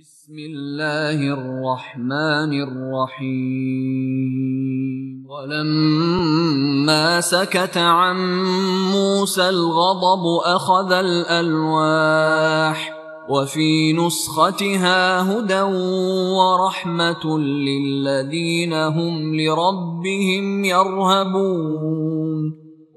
بسم الله الرحمن الرحيم. ولما سكت عن موسى الغضب أخذ الألواح وفي نسختها هدى ورحمة للذين هم لربهم يرهبون.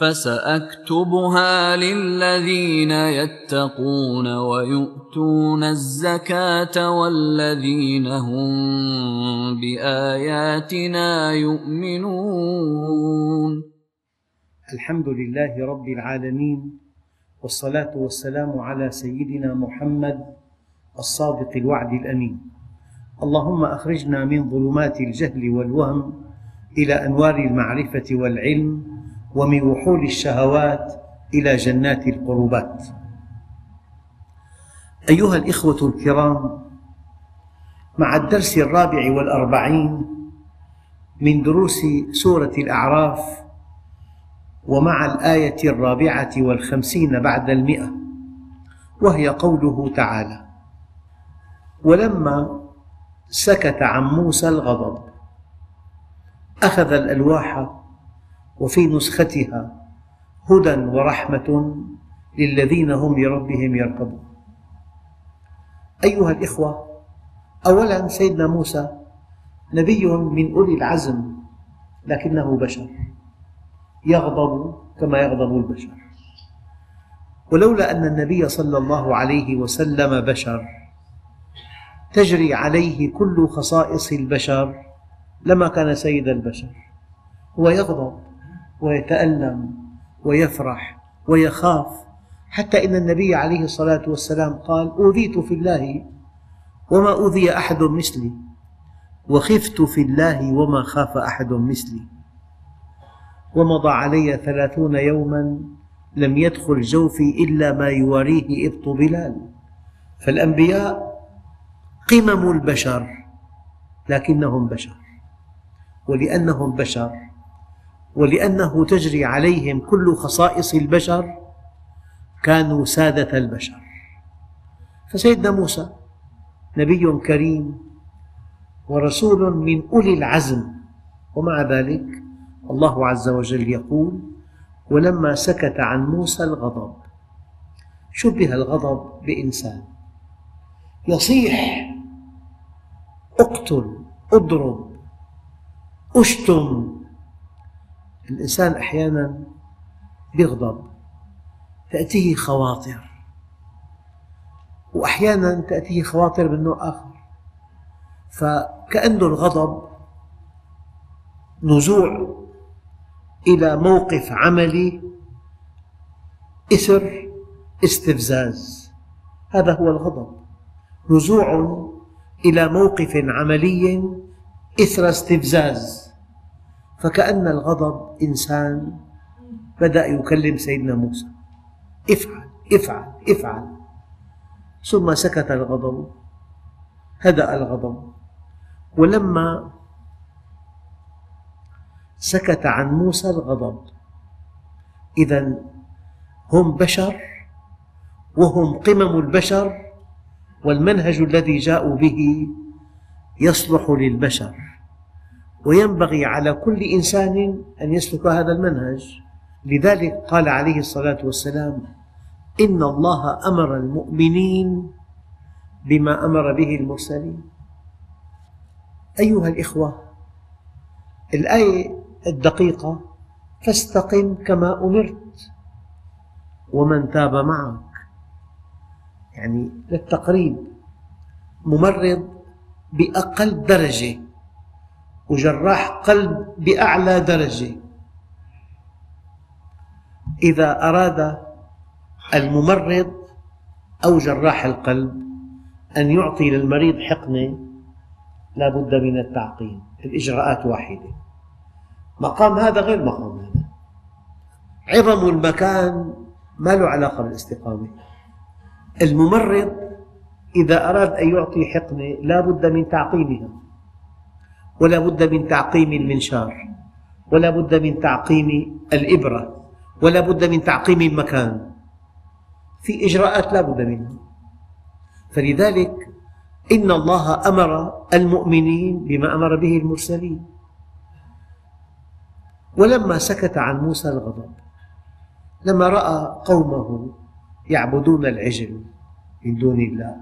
فسأكتبها للذين يتقون ويؤتون الزكاة والذين هم بآياتنا يؤمنون. الحمد لله رب العالمين والصلاة والسلام على سيدنا محمد الصادق الوعد الأمين. اللهم أخرجنا من ظلمات الجهل والوهم إلى أنوار المعرفة والعلم ومن وحول الشهوات إلى جنات القربات. أيها الإخوة الكرام مع الدرس الرابع والأربعين من دروس سورة الأعراف ومع الآية الرابعة والخمسين بعد المئة وهي قوله تعالى ولما سكت عن موسى الغضب أخذ الألواح وفي نسختها هدى ورحمة للذين هم لربهم يركبون. أيها الإخوة أولا سيدنا موسى نبي من أولي العزم لكنه بشر يغضب كما يغضب البشر. ولولا أن النبي صلى الله عليه وسلم بشر تجري عليه كل خصائص البشر لما كان سيد البشر. هو يغضب ويتألم ويفرح ويخاف حتى إن النبي عليه الصلاة والسلام قال أوذيت في الله وما أوذي أحد مثلي وخفت في الله وما خاف أحد مثلي ومضى علي ثلاثون يوما لم يدخل جوفي إلا ما يواريه إبط بلال. فالأنبياء قمم البشر لكنهم بشر ولأنهم بشر ولأنه تجري عليهم كل خصائص البشر كانوا سادة البشر. فسيدنا موسى نبي كريم ورسول من أولي العزم ومع ذلك الله عز وجل يقول ولما سكت عن موسى الغضب شبه الغضب بإنسان. يصيح اقتل اضرب اشتم الإنسان أحيانا يغضب تأتيه خواطر. وأحيانا تأتيه خواطر من نوع آخر. فكأن الغضب نزوع إلى موقف عملي إثر استفزاز. هذا هو الغضب. نزوع إلى موقف عملي إثر استفزاز. فكأن الغضب إنسان بدأ يكلم سيدنا موسى. افعل افعل افعل. ثم سكت الغضب هدأ الغضب. ولما سكت عن موسى الغضب إذا هم بشر وهم قمم البشر والمنهج الذي جاءوا به يصلح للبشر. وينبغي على كل إنسان أن يسلك هذا المنهج. لذلك قال عليه الصلاة والسلام إن الله أمر المؤمنين بما أمر به المرسلين. أيها الإخوة الآية الدقيقة فاستقم كما أمرت ومن تاب معك. يعني للتقريب ممرض بأقل درجة. وجراح قلب بأعلى درجة. إذا أراد الممرض أو جراح القلب أن يعطي للمريض حقنة لا بد من التعقيم. الإجراءات واحدة. مقام هذا غير مقام هذا. عظم المكان ما له علاقة بالاستقامة. الممرض إذا أراد أن يعطي حقنة لا بد من تعقيمها. ولا بد من تعقيم المنشار ولا بد من تعقيم الإبرة ولا بد من تعقيم المكان. في إجراءات لا بد منها. فلذلك إن الله أمر المؤمنين بما أمر به المرسلين. ولما سكت عن موسى الغضب لما رأى قومه يعبدون العجل من دون الله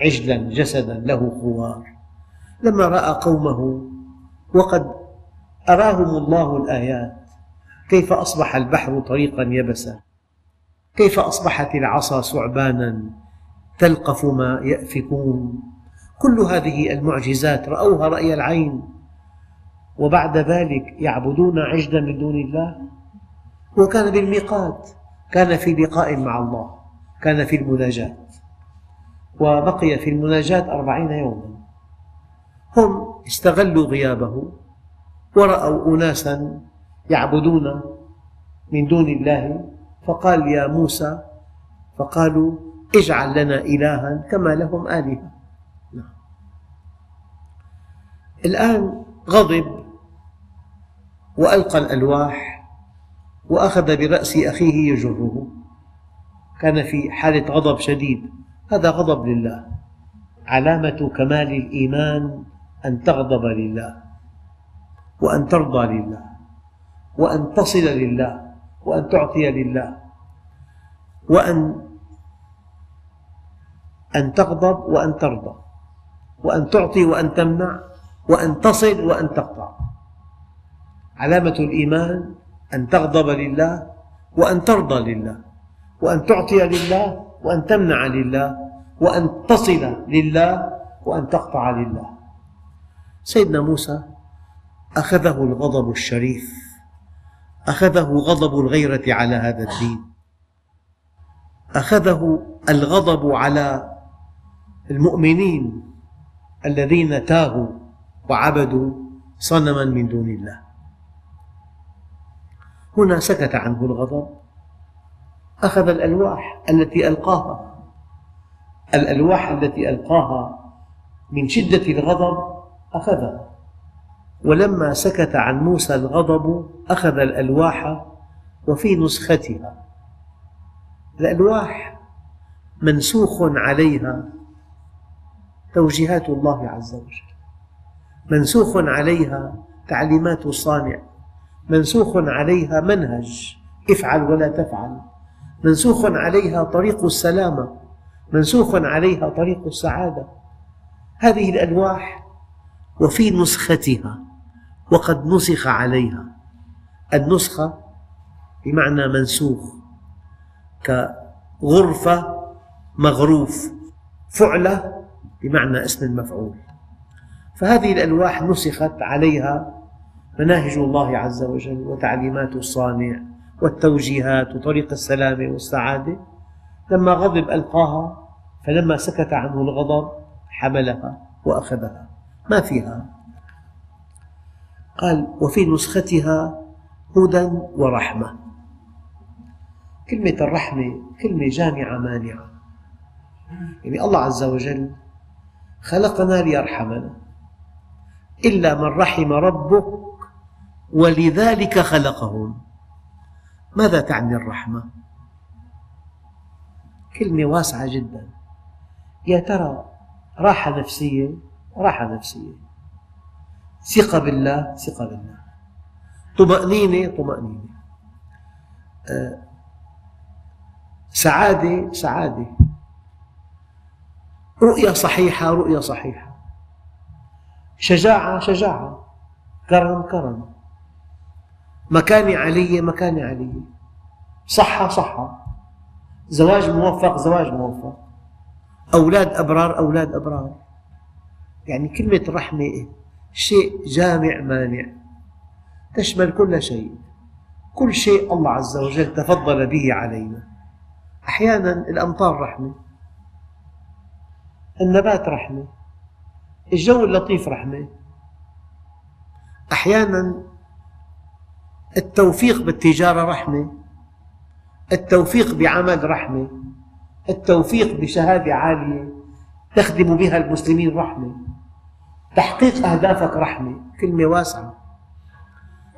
عجلا جسدا له خوار. لما رأى قومه وقد أراهم الله الآيات. كيف أصبح البحر طريقا يبسا؟ كيف أصبحت العصا ثعبانا تلقف ما يأفكون؟ كل هذه المعجزات رأوها رأي العين. وبعد ذلك يعبدون عجلا من دون الله. وكان بالميقات كان في لقاء مع الله كان في المناجاة. وبقي في المناجاة أربعين يوما. هم استغلوا غيابه ورأوا أناسا يعبدون من دون الله فقال يا موسى فقالوا اجعل لنا إلها كما لهم آلهة. نعم. الآن غضب وألقى الألواح وأخذ برأس أخيه يجره. كان في حالة غضب شديد. هذا غضب لله. علامة كمال الإيمان أن تغضب لله وأن ترضى لله وأن تصل لله وأن تعطي لله وأن أن تغضب وأن ترضى وأن تعطي وأن تمنع وأن تصل وأن تقطع. علامة الإيمان أن تغضب لله وأن ترضى لله وأن تعطي لله وأن تمنع لله وأن تصل لله وأن تقطع لله. سيدنا موسى أخذه الغضب الشريف أخذه غضب الغيرة على هذا الدين أخذه الغضب على المؤمنين الذين تاهوا وعبدوا صنما من دون الله. هنا سكت عنه الغضب أخذ الألواح التي ألقاها الألواح التي ألقاها من شدة الغضب أخذها ولما سكت عن موسى الغضب أخذ الألواح وفي نسختها. الألواح منسوخ عليها توجيهات الله عز وجل. منسوخ عليها تعليمات الصانع. منسوخ عليها منهج. افعل ولا تفعل. منسوخ عليها طريق السلامة. منسوخ عليها طريق السعادة. هذه الألواح وفي نسختها وقد نسخ عليها. النسخة بمعنى منسوخ كغرفة مغروف فعلة بمعنى اسم المفعول فهذه الألواح نسخت عليها مناهج الله عز وجل وتعليمات الصانع والتوجيهات وطريق السلامة والسعادة. لما غضب ألقاها فلما سكت عنه الغضب حملها وأخذها. ما فيها. قال وفي نسختها هدى ورحمة. كلمة الرحمة كلمة جامعة مانعة. يعني الله عز وجل خلقنا ليرحمنا. إلا من رحم ربك ولذلك خلقهم. ماذا تعني الرحمة؟ كلمة واسعة جدا. يا ترى راحة نفسية؟ راحة نفسية. ثقة بالله ثقة بالله طمأنينة طمأنينة. آه، سعادة سعادة. رؤية صحيحة رؤية صحيحة. شجاعة شجاعة. كرم كرم. مكانة علية مكانة علية. صحة صحة. زواج موفق زواج موفق. أولاد أبرار أولاد أبرار. يعني كلمة رحمة شيء جامع مانع تشمل كل شيء. كل شيء الله عز وجل تفضل به علينا. أحيانا الأمطار رحمة النبات رحمة الجو اللطيف رحمة. أحيانا التوفيق بالتجارة رحمة التوفيق بعمل رحمة التوفيق بشهادة عالية. تخدم بها المسلمين رحمة. تحقيق أهدافك رحمة. كلمة واسعة.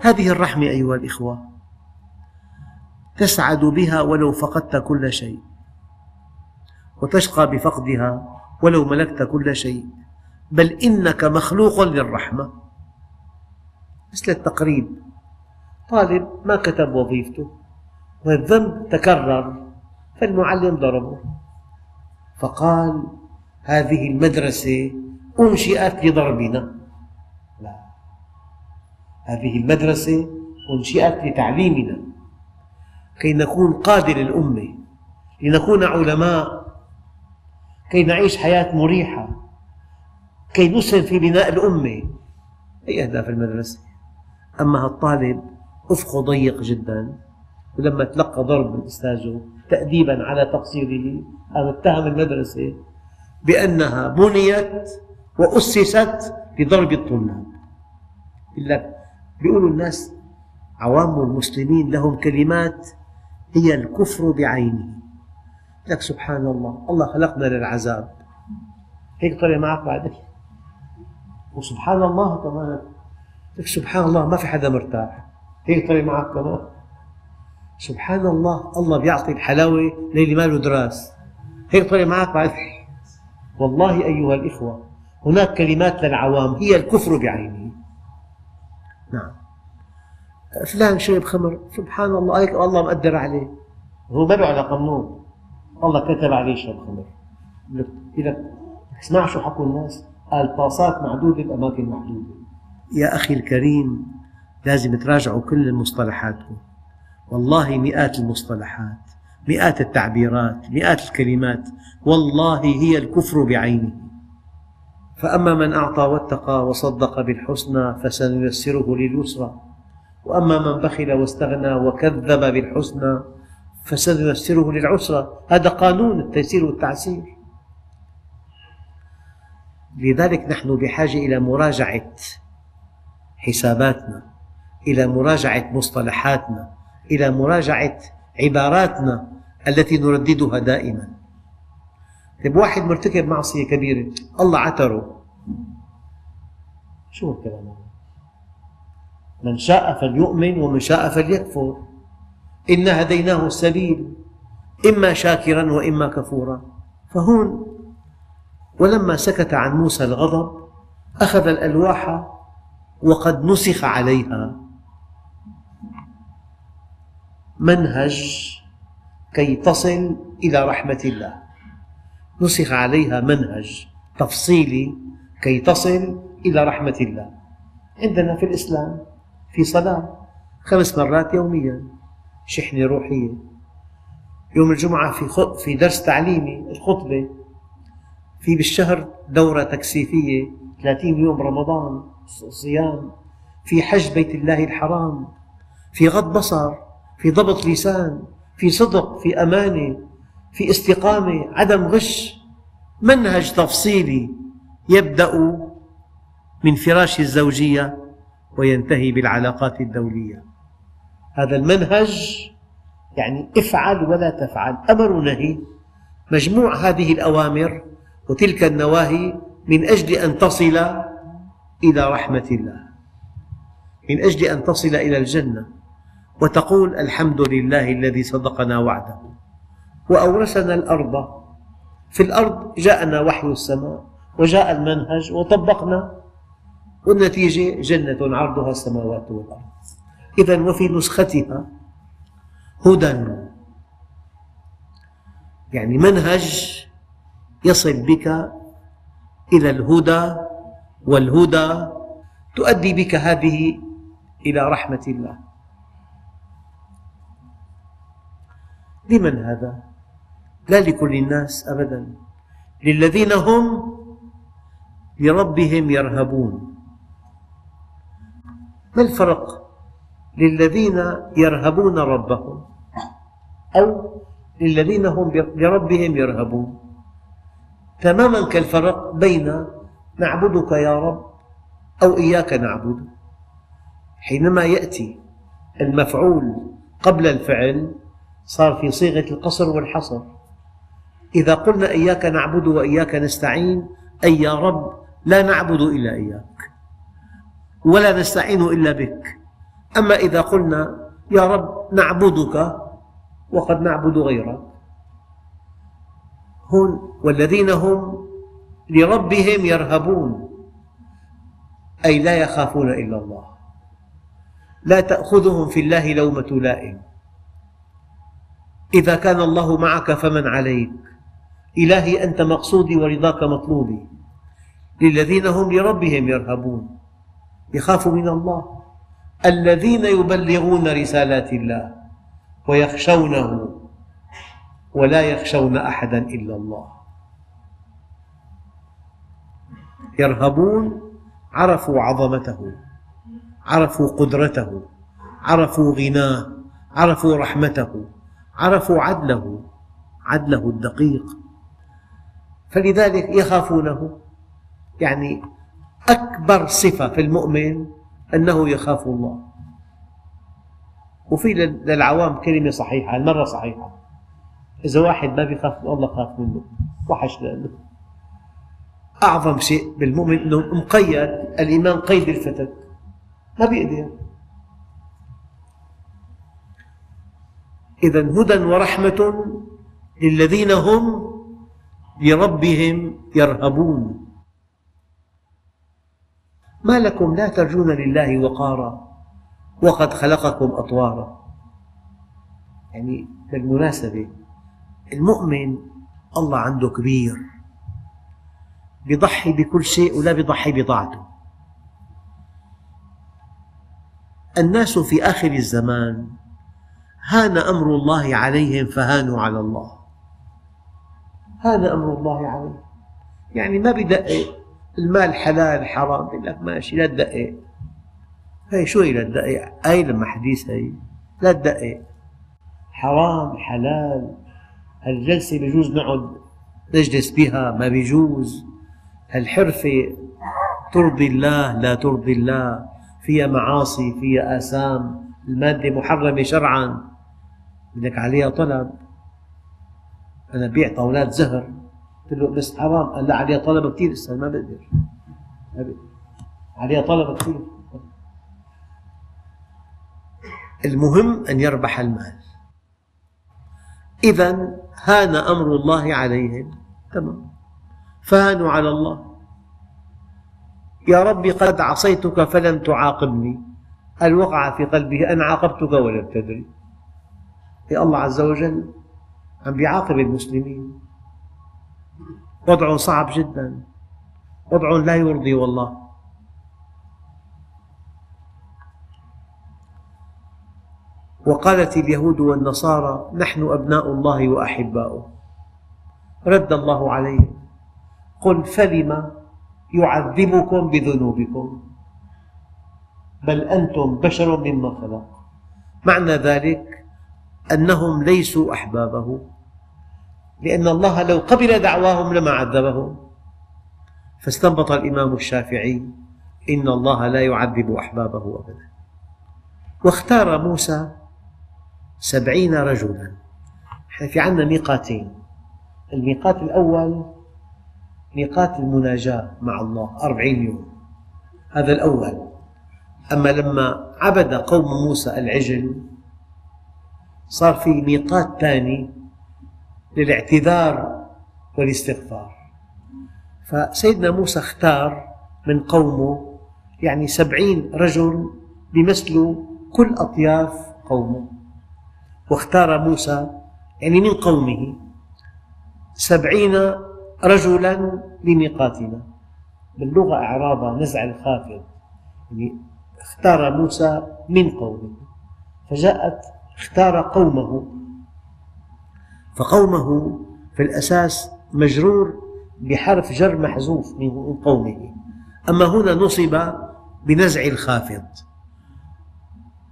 هذه الرحمة أيها الإخوة تسعد بها ولو فقدت كل شيء وتشقى بفقدها ولو ملكت كل شيء. بل إنك مخلوق للرحمة. مثل التقريب. طالب ما كتب وظيفته والذنب تكرر فالمعلم ضربه. فقال هذه المدرسة أنشئت لضربنا. لا. هذه المدرسة أنشئت لتعليمنا. كي نكون قادة للأمة لنكون علماء كي نعيش حياة مريحة كي نسهم في بناء الأمة. هي أهداف المدرسة؟ أما الطالب أفقه ضيق جدا ولما تلقى ضرب من أستاذه تأديبا على تقصيره قام اتهم المدرسة بأنها بنيت وأسست لضرب الطلاب. بيقولوا الناس عوام المسلمين لهم كلمات هي الكفر بعينه. لك سبحان الله الله خلقنا للعذاب. هيك طلع معك بعدين وسبحان الله كمان. لك سبحان الله ما في حدا مرتاح. هيك طلع معك كمان. سبحان الله الله بيعطي الحلاوة للي ما له دراس. هيك طلع معك بعدين والله أيها الإخوة هناك كلمات للعوام هي الكفر بعينه. نعم. فلان شرب خمر سبحان الله هيك الله مقدر عليه. هو ما له على قانون الله كتب عليه يشرب خمر. لك اسمع شو حكوا الناس؟ قال باصات معدودة بأماكن محدودة يا أخي الكريم لازم تراجعوا كل مصطلحاتكم. والله مئات المصطلحات. مئات التعبيرات مئات الكلمات. والله هي الكفر بعينه. فأما من أعطى واتقى وصدق بالحسنى فسنيسره لليسرى. وأما من بخل واستغنى وكذب بالحسنى فسنيسره للعسرى. هذا قانون التيسير والتعسير. لذلك نحن بحاجة إلى مراجعة حساباتنا إلى مراجعة مصطلحاتنا إلى مراجعة عباراتنا. التي نرددها دائما. طيب واحد مرتكب معصية كبيرة الله عتره. شو الكلام هذا؟ من شاء فليؤمن ومن شاء فليكفر. إنا هديناه السبيل إما شاكرا وإما كفورا. فهون ولما سكت عن موسى الغضب أخذ الألواح وقد نسخ عليها. منهج كي تصل إلى رحمة الله. نسخ عليها منهج تفصيلي كي تصل إلى رحمة الله. عندنا في الإسلام في صلاة خمس مرات يوميا شحنة روحية. يوم الجمعة في في درس تعليمي الخطبة في بالشهر دورة تكثيفية 30 يوم رمضان صيام. في حج بيت الله الحرام في غض بصر في ضبط لسان. في صدق في أمانة في استقامة عدم غش. منهج تفصيلي يبدأ من فراش الزوجية وينتهي بالعلاقات الدولية. هذا المنهج يعني افعل ولا تفعل. أمر ونهي مجموع هذه الأوامر وتلك النواهي من أجل أن تصل إلى رحمة الله. من أجل أن تصل إلى الجنة. وتقول الحمد لله الذي صدقنا وعده وأورثنا الأرض. في الأرض جاءنا وحي السماء وجاء المنهج وطبقنا والنتيجة جنة عرضها السماوات والأرض. إذا وفي نسختها هدى. يعني منهج يصل بك إلى الهدى والهدى تؤدي بك هذه إلى رحمة الله. لمن هذا؟ لا لكل الناس أبدا. للذين هم لربهم يرهبون. ما الفرق للذين يرهبون ربهم أو للذين هم لربهم يرهبون؟ تماما كالفرق بين نعبدك يا رب أو إياك نعبد. حينما يأتي المفعول قبل الفعل صار في صيغة القصر والحصر. إذا قلنا إياك نعبد وإياك نستعين أي يا رب لا نعبد إلا إياك ولا نستعين إلا بك. أما إذا قلنا يا رب نعبدك وقد نعبد غيرك. هون والذين هم لربهم يرهبون أي لا يخافون إلا الله. لا تأخذهم في الله لومة لائم. إذا كان الله معك فمن عليك. إلهي أنت مقصودي ورضاك مطلوبي. للذين هم لربهم يرهبون. يخافوا من الله. الذين يبلغون رسالات الله ويخشونه ولا يخشون أحدا إلا الله. يرهبون عرفوا عظمته عرفوا قدرته عرفوا غناه عرفوا رحمته. عرفوا عدله عدله الدقيق. فلذلك يخافونه. يعني أكبر صفة في المؤمن أنه يخاف الله. وفي للعوام كلمة صحيحة المرة صحيحة. إذا واحد ما بيخاف من الله خاف منه. وحش لأنه. أعظم شيء بالمؤمن أنه مقيد الإيمان قيد الفتك ما بيقدر. إذا هدى ورحمة للذين هم لربهم يرهبون. ما لكم لا ترجون لله وقارا وقد خلقكم أطوارا. يعني بالمناسبة المؤمن الله عنده كبير يضحي بكل شيء ولا يضحي بطاعته الناس في آخر الزمان هان أمر الله عليهم فهانوا على الله. هان أمر الله عليهم. يعني ما بدقق المال حلال حرام يقول لك ماشي لا تدقق هي شو هي لا تدقق هي لما حديث هي لا تدقق حرام حلال. هالجلسة بيجوز نقعد نجلس بها؟ ما بيجوز هالحرفة ترضي الله لا ترضي الله. فيها معاصي فيها آثام. المادة محرمة شرعا. بدك عليها طلب. أنا بيع طاولات زهر. قلت له بس حرام. قال لا عليها طلب كثير أستاذ ما بقدر. عليها طلب كثير المهم أن يربح المال. إذا هان أمر الله عليهم. تمام. فهانوا على الله. يا رب قد عصيتك فلم تعاقبني. هل وقع في قلبه أنا عاقبتك ولم تدري يا الله عز وجل عم بيعاقب المسلمين. وضع صعب جدا. وضع لا يرضي والله. وقالت اليهود والنصارى نحن أبناء الله وأحباؤه. رد الله عليهم. قل فلم يعذبكم بذنوبكم؟ بل أنتم بشر ممن خلق. معنى ذلك أنهم ليسوا أحبابه لأن الله لو قبل دعواهم لما عذبهم. فاستنبط الإمام الشافعي إن الله لا يعذب أحبابه أبدا. واختار موسى سبعين رجلا. في عندنا ميقاتين. الميقات الأول ميقات المناجاة مع الله أربعين يوم. هذا الأول. أما لما عبد قوم موسى العجل صار في ميقات ثاني للاعتذار والاستغفار. فسيدنا موسى اختار من قومه يعني سبعين رجل بيمثلوا كل أطياف قومه. واختار موسى يعني من قومه سبعين رجلا لميقاتنا. باللغة إعرابها نزع الخافض يعني اختار موسى من قومه فجاءت اختار قومه. فقومه في الأساس مجرور بحرف جر محذوف من قومه. أما هنا نصب بنزع الخافض.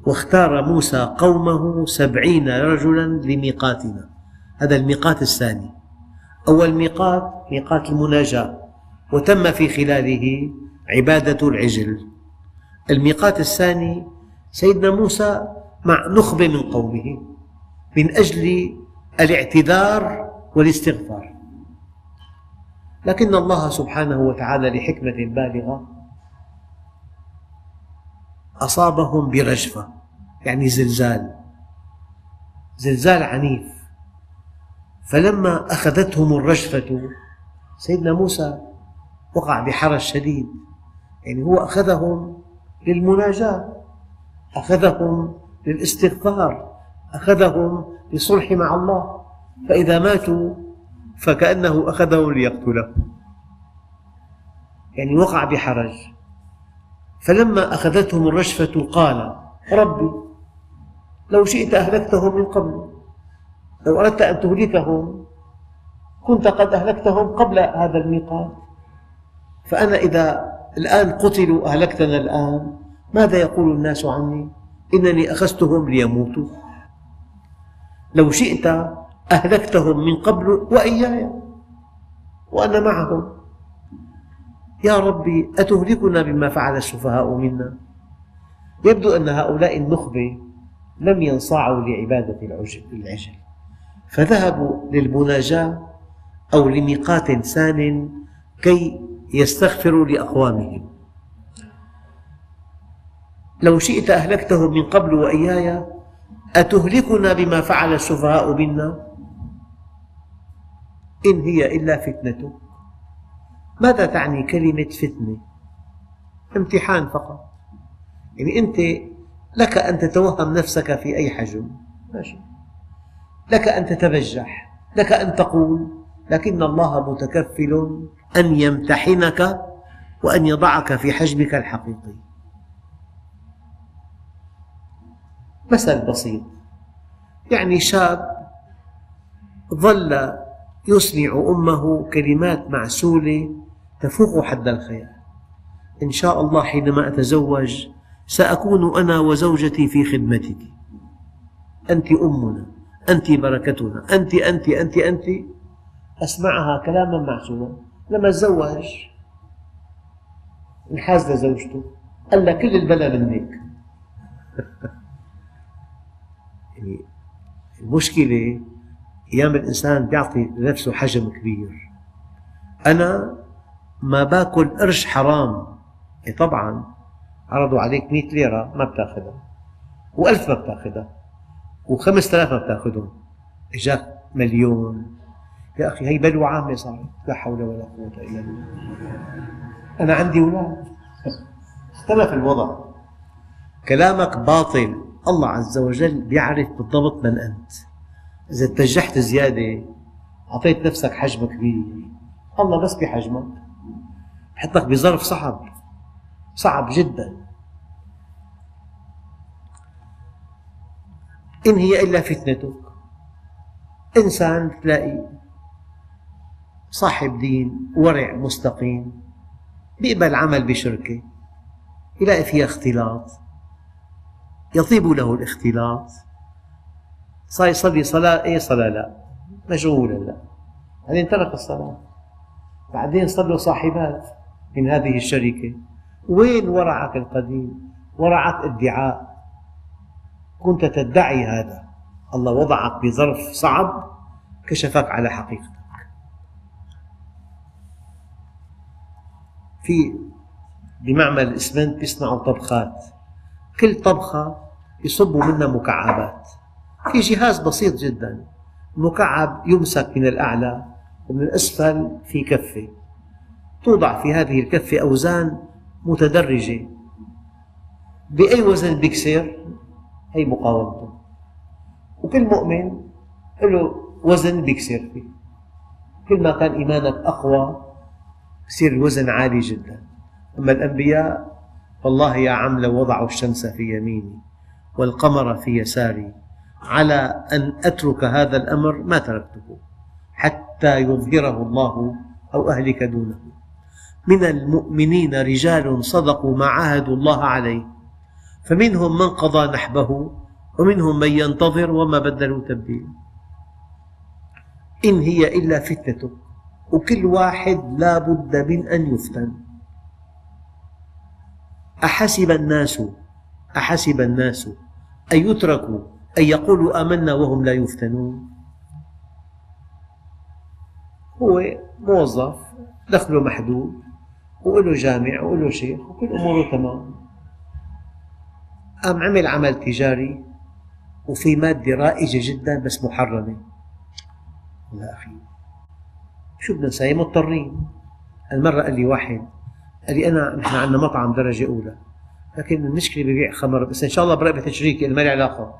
واختار موسى قومه سبعين رجلا لميقاتنا. هذا الميقات الثاني. أول ميقات ميقات المناجاة. وتم في خلاله عبادة العجل. الميقات الثاني سيدنا موسى مع نخبة من قومه من أجل الاعتذار والاستغفار. لكن الله سبحانه وتعالى لحكمة بالغة أصابهم برجفة يعني زلزال زلزال عنيف. فلما أخذتهم الرجفة سيدنا موسى وقع بحرج شديد يعني هو أخذهم للمناجاة أخذهم للاستغفار أخذهم للصلح مع الله فإذا ماتوا فكأنه أخذهم ليقتله يعني وقع بحرج. فلما أخذتهم الرجفة قال ربي لو شئت أهلكتهم من قبل لو أردت أن تهلكهم كنت قد أهلكتهم قبل هذا الميقات. فأنا إذا الآن قتلوا أهلكتنا الآن. ماذا يقول الناس عني؟ إنني أخذتهم ليموتوا. لو شئت أهلكتهم من قبل وإياي وأنا معهم. يا ربي أتهلكنا بما فعل السفهاء منا؟ يبدو أن هؤلاء النخبة لم ينصاعوا لعبادة العجل فذهبوا للمناجاة أو لميقات ثان كي يستغفروا لأقوامهم. لو شئت أهلكتهم من قبل وإياي أتهلكنا بما فعل السفهاء منا؟ إن هي إلا فتنتك. ماذا تعني كلمة فتنة؟ امتحان فقط. يعني أنت لك أن تتوهم نفسك في أي حجم. ماشي. لك أن تتبجح. لك أن تقول. لكن الله متكفل أن يمتحنك وأن يضعك في حجمك الحقيقي. مثل بسيط. يعني شاب ظل يسمع أمه كلمات معسولة تفوق حد الخيال. إن شاء الله حينما أتزوج سأكون أنا وزوجتي في خدمتك. أنت أمنا أنت بركتنا أنت أنت أنت أنت. أسمعها كلاما معسولا لما تزوج انحاز لزوجته قال لها كل البلا منك. يعني المشكلة أيام الإنسان يعطي لنفسه حجم كبير. أنا ما باكل قرش حرام. إيه طبعا عرضوا عليك مئة ليرة ما بتاخذها وألف ما بتاخذها وخمسة آلاف ما بتاخذهم إجاك مليون. يا أخي هي بلوى عامة صارت لا حول ولا قوة إلا بالله. أنا عندي أولاد اختلف الوضع. كلامك باطل. الله عز وجل يعرف بالضبط من أنت. إذا اتجهت زيادة أعطيت نفسك حجم كبير. الله بس بحجمك. بحطك بظرف صعب. صعب جدا. إن هي إلا فتنتك. إنسان تلاقي صاحب دين ورع مستقيم بيقبل عمل بشركة يلاقي فيها اختلاط. يطيب له الاختلاط. صار يصلي صلاة إيه صلاة؟ لا. مشغولة لا. بعدين ترك الصلاة. بعدين صار له صاحبات من هذه الشركة. وين ورعك القديم؟ ورعك ادعاء. كنت تدعي هذا. الله وضعك بظرف صعب كشفك على حقيقتك. في بمعمل الإسمنت يصنعوا طبخات. كل طبخة يصبوا منها مكعبات. في جهاز بسيط جدا. المكعب يمسك من الأعلى ومن الأسفل في كفة. توضع في هذه الكفة أوزان متدرجة. بأي وزن بيكسر؟ هي مقاومته. وكل مؤمن له وزن بيكسر فيه. كل ما كان إيمانك أقوى يصير الوزن عالي جدا. أما الأنبياء والله يا عم لو وضعوا الشمس في يميني والقمر في يساري على أن أترك هذا الأمر ما تركته حتى يظهره الله أو أهلك دونه. من المؤمنين رجال صدقوا ما عاهدوا الله عليه فمنهم من قضى نحبه ومنهم من ينتظر وما بدلوا تبديلا. إن هي إلا فتنة. وكل واحد لا بد من أن يفتن. أحسب الناس أحسب الناس أن يتركوا أن يقولوا آمنا وهم لا يفتنون. هو موظف دخله محدود وله جامع وله شيخ وكل أموره تمام. قام عمل عمل تجاري وفي مادة رائجة جدا بس محرمة. يا أخي. شو بدنا نسوي مضطرين. المرة قال لي واحد قال لي أنا نحن عندنا مطعم درجة أولى لكن المشكلة ببيع خمر بس إن شاء الله برقبة شريكي ما لي علاقة.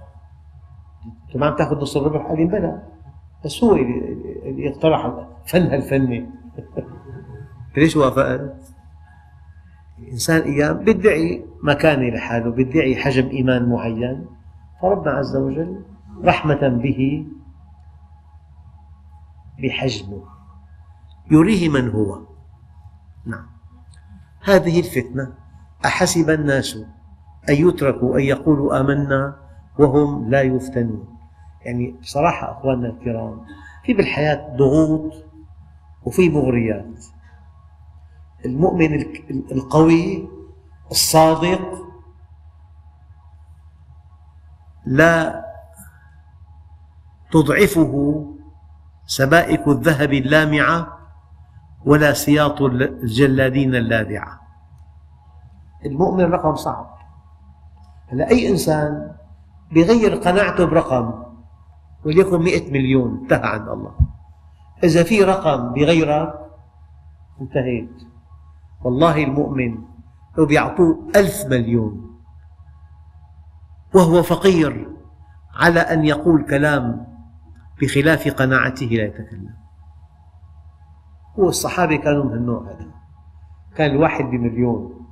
أنت ما عم تاخذ نص الربح؟ قال لي بلى بس هو اللي اقترح فن هالفنة. ليش وافقت؟ الإنسان أيام بيدعي مكانة لحاله بيدعي حجم إيمان معين. فربنا عز وجل رحمة به بحجمه. يريه من هو. نعم. هذه الفتنة أحسب الناس أن يتركوا أن يقولوا آمنا وهم لا يفتنون. يعني بصراحة أخواننا الكرام في بالحياة ضغوط وفي مغريات. المؤمن القوي الصادق لا تضعفه سبائك الذهب اللامعة ولا سياط الجلادين اللاذعة المؤمن رقم صعب. هلا أي إنسان بيغير قناعته برقم وليكن مئة مليون انتهى عند الله. إذا في رقم بغيرك انتهيت. والله المؤمن لو بيعطوه ألف مليون وهو فقير على أن يقول كلام بخلاف قناعته لا يتكلم. الصحابة كانوا من النوع هذا. كان الواحد بمليون.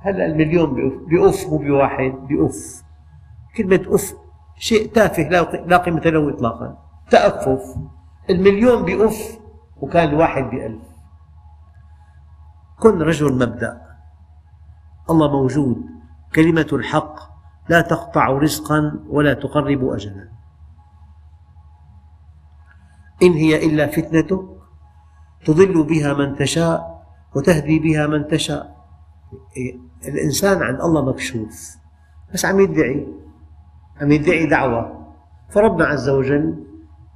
هلا المليون بأف مو بواحد بأف. كلمة أف شيء تافه لا قيمة له إطلاقا. تأفف. المليون بأف وكان الواحد بألف. كن رجل مبدأ. الله موجود. كلمة الحق لا تقطع رزقا ولا تقرب أجلا. إن هي إلا فتنتك تضل بها من تشاء وتهدي بها من تشاء. الإنسان عند الله مكشوف. بس عم يدعي عم يدعي دعوة. فربنا عز وجل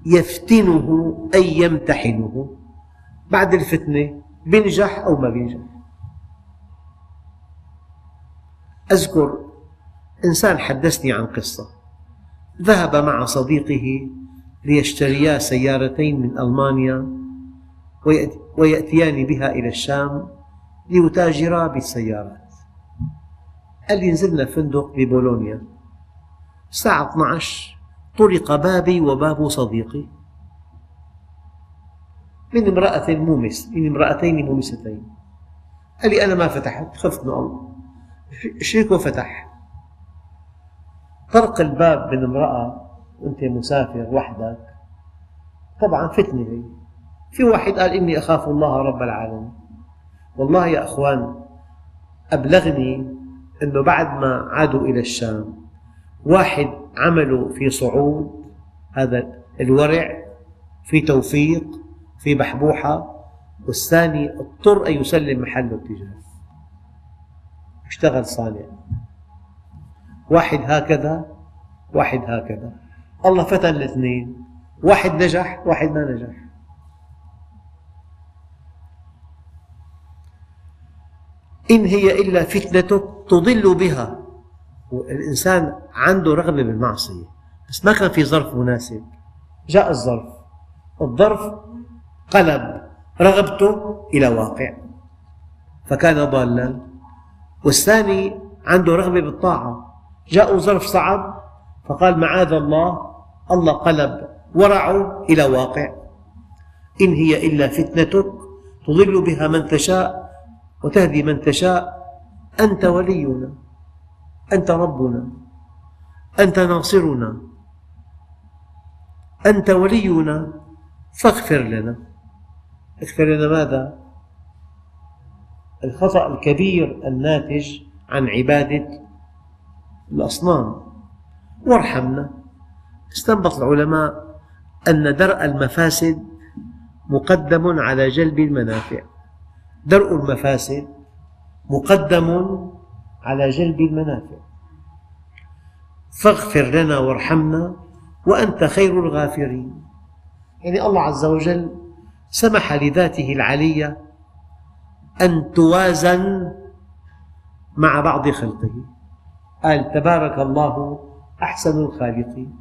يفتنه أي يمتحنه. بعد الفتنة بينجح أو ما بينجح أذكر إنسان حدثني عن قصة. ذهب مع صديقه ليشتريا سيارتين من ألمانيا. ويأتيان بها إلى الشام ليتاجرا بالسيارات. قال لي نزلنا فندق ببولونيا الساعة 12 طرق بابي وباب صديقي. من امرأة مومس من امرأتين مومستين. قال لي أنا ما فتحت خفت من الله شريكه فتح طرق الباب من امرأة وأنت مسافر وحدك. طبعا فتنة هي. في واحد قال إني أخاف الله رب العالمين. والله يا أخوان أبلغني أنه بعد ما عادوا إلى الشام واحد عمله في صعود هذا الورع في توفيق في بحبوحة والثاني اضطر أن يسلم محله التجاري اشتغل صانع. واحد هكذا واحد هكذا. الله فتن الاثنين. واحد نجح واحد ما نجح. إن هي إلا فتنتك تضل بها. الإنسان عنده رغبة بالمعصية. بس ما كان في ظرف مناسب. جاء الظرف. الظرف قلب. رغبته إلى واقع. فكان ضالا. والثاني عنده رغبة بالطاعة. جاء ظرف صعب. فقال معاذ الله. الله قلب. ورعه إلى واقع. إن هي إلا فتنتك تضل بها من تشاء. وتهدي من تشاء أنت ولينا أنت ربنا أنت ناصرنا أنت ولينا فاغفر لنا. اغفر لنا ماذا؟ الخطأ الكبير الناتج عن عبادة الأصنام. وارحمنا. استنبط العلماء أن درء المفاسد مقدم على جلب المنافع. درء المفاسد مقدم على جلب المنافع. فاغفر لنا وارحمنا وأنت خير الغافرين. يعني الله عز وجل سمح لذاته العلية أن توازن مع بعض خلقه. قال تبارك الله أحسن الخالقين.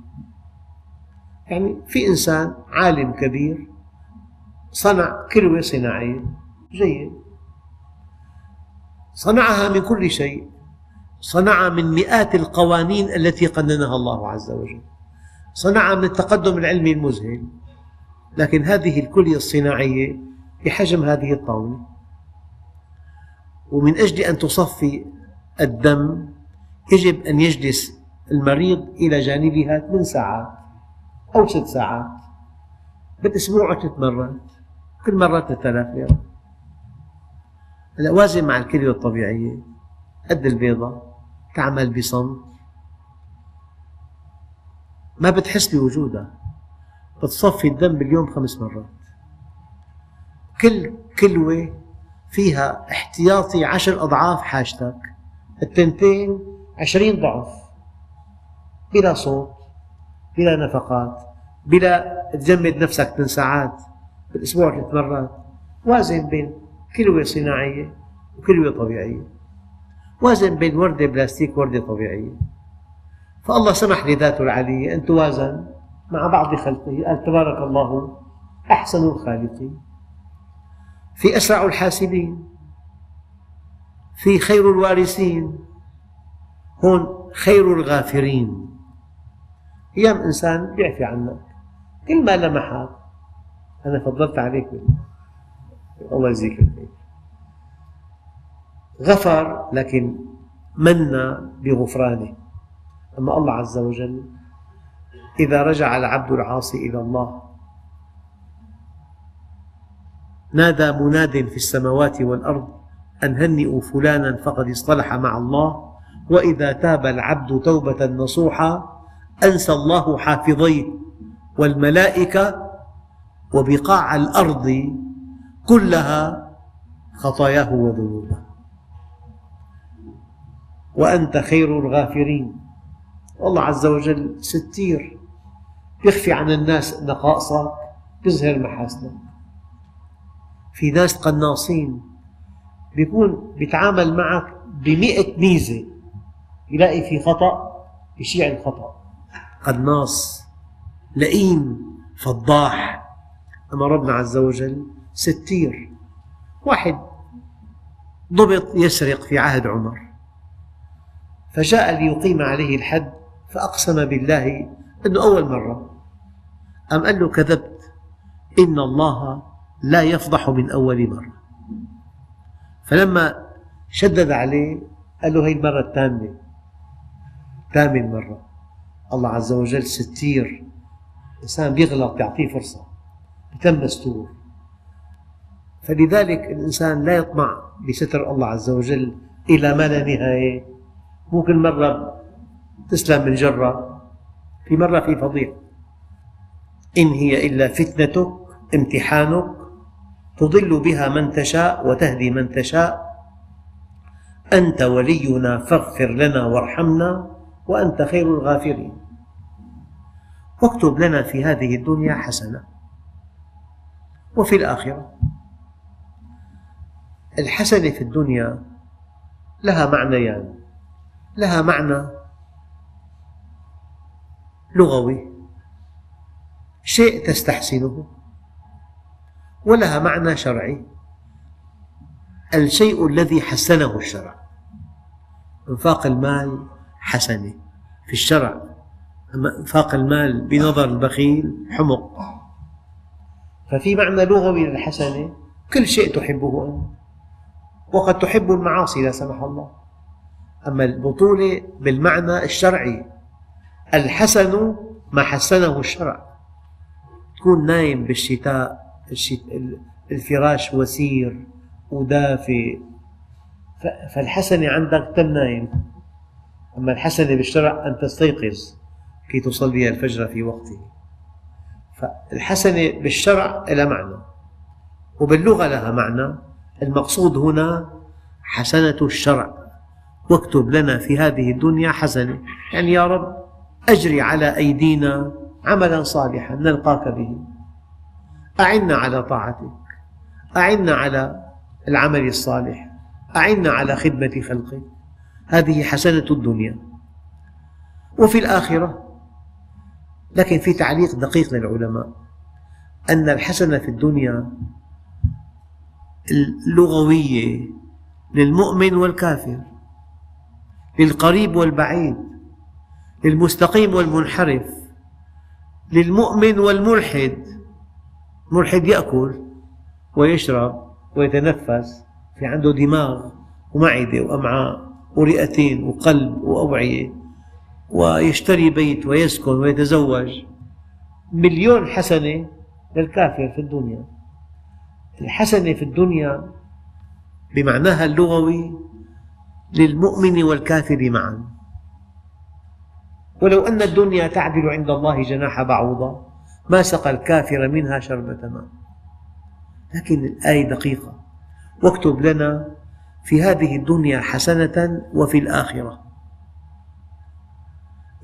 يعني في إنسان عالم كبير صنع كلوة صناعية. جيد. صنعها من كل شيء. صنعها من مئات القوانين التي قننها الله عز وجل. صنعها من التقدم العلمي المذهل. لكن هذه الكلية الصناعية بحجم هذه الطاولة. ومن أجل أن تصفي الدم يجب أن يجلس المريض إلى جانبها ثمان ساعات أو ست ساعات. بالأسبوع ثلاث مرات. كل مرة 3000 ليرة هلا وازن مع الكلية الطبيعية قد البيضة تعمل بصمت ما بتحس بوجودها بتصفي الدم باليوم خمس مرات. كل كلوة فيها احتياطي عشر أضعاف حاجتك التنتين عشرين ضعف. بلا صوت بلا نفقات بلا تجمد نفسك من ساعات بالأسبوع ثلاث مرات. وازن بين كلوة صناعية وكلوة طبيعية. وازن بين وردة بلاستيك ووردة طبيعية. فالله سمح لذاته العلية أن توازن مع بعض خلقه قال تبارك الله أحسن الخالقين. في أسرع الحاسبين. في خير الوارثين. هون خير الغافرين. أيام إنسان بيعفي عنك. كل ما لمحك. أنا فضلت عليك. الله يجزيك الخير. غفر لكن من بغفرانه. أما الله عز وجل إذا رجع العبد العاصي إلى الله نادى مناد في السماوات والأرض أن هنئوا فلانا فقد اصطلح مع الله وإذا تاب العبد توبة نصوحا أنسى الله حافظيه والملائكة وبقاع الأرض كلها خطاياه وذنوبه. وأنت خير الغافرين. الله عز وجل ستير. يخفي عن الناس نقائصك يظهر محاسنك. في ناس قناصين. بيكون بيتعامل معك بمئة ميزة. يلاقي في خطأ يشيع الخطأ. قناص لئيم فضاح. أما ربنا عز وجل ستير. واحد ضبط يسرق في عهد عمر. فجاء ليقيم عليه الحد فأقسم بالله أنه أول مرة. أم قال له كذبت؟ إن الله لا يفضح من أول مرة. فلما شدد عليه قال له هي المرة الثامنة ثامن مرة. الله عز وجل ستير. الإنسان بيغلط يعطيه فرصة بتم مستور فلذلك الإنسان لا يطمع بستر الله عز وجل إلى ما لا نهاية. مو كل مرة تسلم من جرة في مرة في فضيحة. إن هي إلا فتنتك امتحانك تضل بها من تشاء وتهدي من تشاء. أنت ولينا فاغفر لنا وارحمنا وأنت خير الغافرين. واكتب لنا في هذه الدنيا حسنة وفي الآخرة. الحسنة في الدنيا لها معنيان لها معنى لغوي شيء تستحسنه ولها معنى شرعي. الشيء الذي حسنه الشرع إنفاق المال حسنة في الشرع أما إنفاق المال بنظر البخيل حمق. ففي معنى لغوي للحسنة كل شيء تحبه أنت. وقد تحب المعاصي لا سمح الله. أما البطولة بالمعنى الشرعي الحسن ما حسنه الشرع. تكون نايم بالشتاء الفراش وسير ودافئ فالحسنة عندك تم نايم. أما الحسنة بالشرع أن تستيقظ كي تصلي الفجر في وقته. فالحسنة بالشرع لها معنى. وباللغة لها معنى. المقصود هنا حسنة الشرع. واكتب لنا في هذه الدنيا حسنة. يعني يا رب أجري على أيدينا عملا صالحا نلقاك به. أعنا على طاعتك. أعنا على العمل الصالح. أعنا على خدمة خلقك. هذه حسنة الدنيا. وفي الآخرة لكن في تعليق دقيق للعلماء أن الحسنة في الدنيا اللغوية للمؤمن والكافر للقريب والبعيد للمستقيم والمنحرف للمؤمن والملحد. الملحد يأكل ويشرب ويتنفس في عنده دماغ ومعدة وأمعاء ورئتين وقلب وأوعية ويشتري بيت ويسكن ويتزوج. مليون حسنة للكافر في الدنيا. الحسنة في الدنيا بمعناها اللغوي للمؤمن والكافر معا. ولو أن الدنيا تعدل عند الله جناح بعوضة ما سقى الكافر منها شربة ماء. لكن الآية دقيقة. واكتب لنا في هذه الدنيا حسنة وفي الآخرة.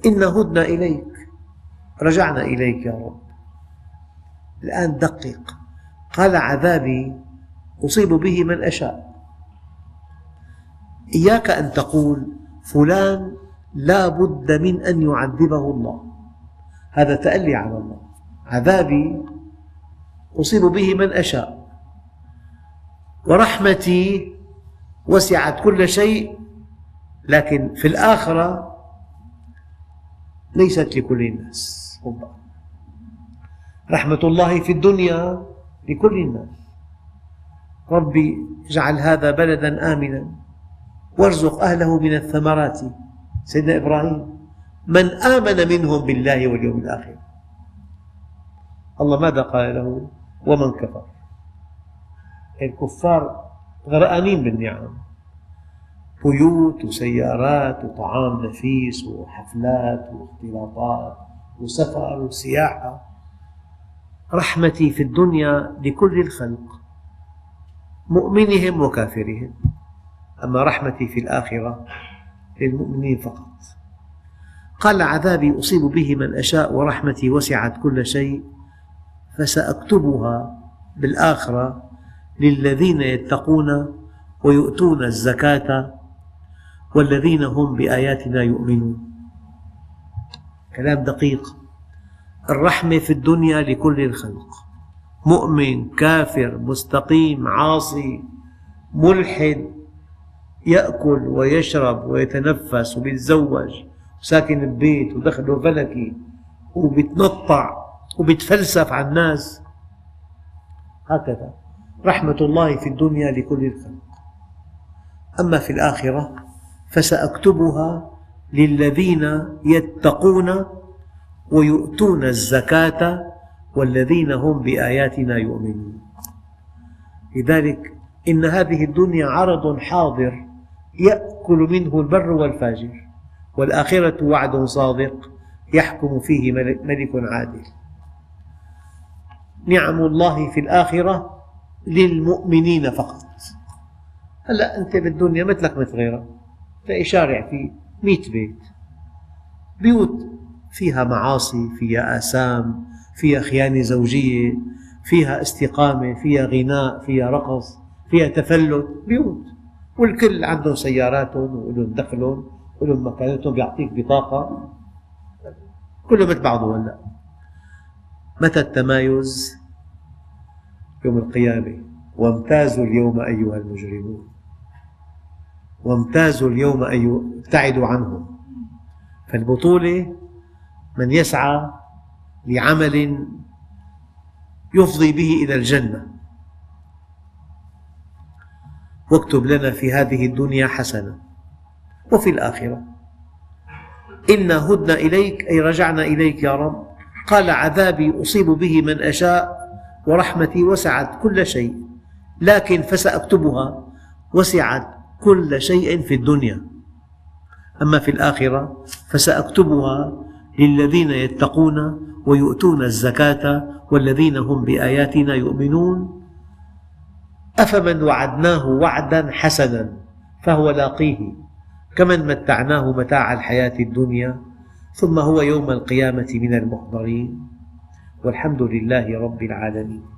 إن هدنا إليك رجعنا إليك يا رب. الآن دقق. قال عذابي أصيب به من أشاء. إياك أن تقول فلان لا بد من أن يعذبه الله. هذا تألي على الله. عذابي أصيب به من أشاء. ورحمتي وسعت كل شيء لكن في الآخرة ليست لكل الناس. رحمة الله في الدنيا لكل الناس. ربي اجعل هذا بلدا آمنا. وارزق أهله من الثمرات. سيدنا إبراهيم من آمن منهم بالله واليوم الآخر. الله ماذا قال له؟ ومن كفر. الكفار غرقانين بالنعم. بيوت وسيارات وطعام نفيس وحفلات واختلاطات وسفر وسياحة. رحمتي في الدنيا لكل الخلق مؤمنهم وكافرهم أما رحمتي في الآخرة للمؤمنين فقط. قال عذابي أصيب به من أشاء ورحمتي وسعت كل شيء فسأكتبها بالآخرة للذين يتقون ويؤتون الزكاة والذين هم بآياتنا يؤمنون. كلام دقيق. الرحمة في الدنيا لكل الخلق. مؤمن كافر مستقيم عاصي ملحد يأكل ويشرب ويتنفس ويتزوج وساكن ببيت ودخله فلكي وبيتنطع وبيتفلسف على الناس. هكذا. رحمة الله في الدنيا لكل الخلق. أما في الآخرة فسأكتبها للذين يتقون ويؤتون الزكاة والذين هم بآياتنا يؤمنون. لذلك إن هذه الدنيا عرض حاضر يأكل منه البر والفاجر والآخرة وعد صادق يحكم فيه ملك عادل. نعم الله في الآخرة للمؤمنين فقط. هلا أنت بالدنيا مثلك مثل غيرك تلاقي شارع فيه مئة بيت بيوت فيها معاصي فيها آثام فيها خيانة زوجية فيها استقامة فيها غناء فيها رقص فيها تفلت بيوت. والكل عندهم سياراتهم ولهم دخلهم ولهم مكانتهم بيعطيك بطاقة. كله مثل بعضه هلا. متى التمايز؟ يوم القيامة. وامتازوا اليوم أيها المجرمون. وامتازوا اليوم أيها ابتعدوا عنهم. فالبطولة من يسعى لعمل يفضي به إلى الجنة. واكتب لنا في هذه الدنيا حسنة وفي الآخرة. إنا هدنا إليك أي رجعنا إليك يا رب. قال عذابي أصيب به من أشاء ورحمتي وسعت كل شيء لكن فسأكتبها وسعت كل شيء في الدنيا. أما في الآخرة فسأكتبها للذين يتقون ويؤتون الزكاة والذين هم بآياتنا يؤمنون. أفمن وعدناه وعدا حسنا فهو لاقيه كمن متعناه متاع الحياة الدنيا ثم هو يوم القيامة من المحضرين. والحمد لله رب العالمين.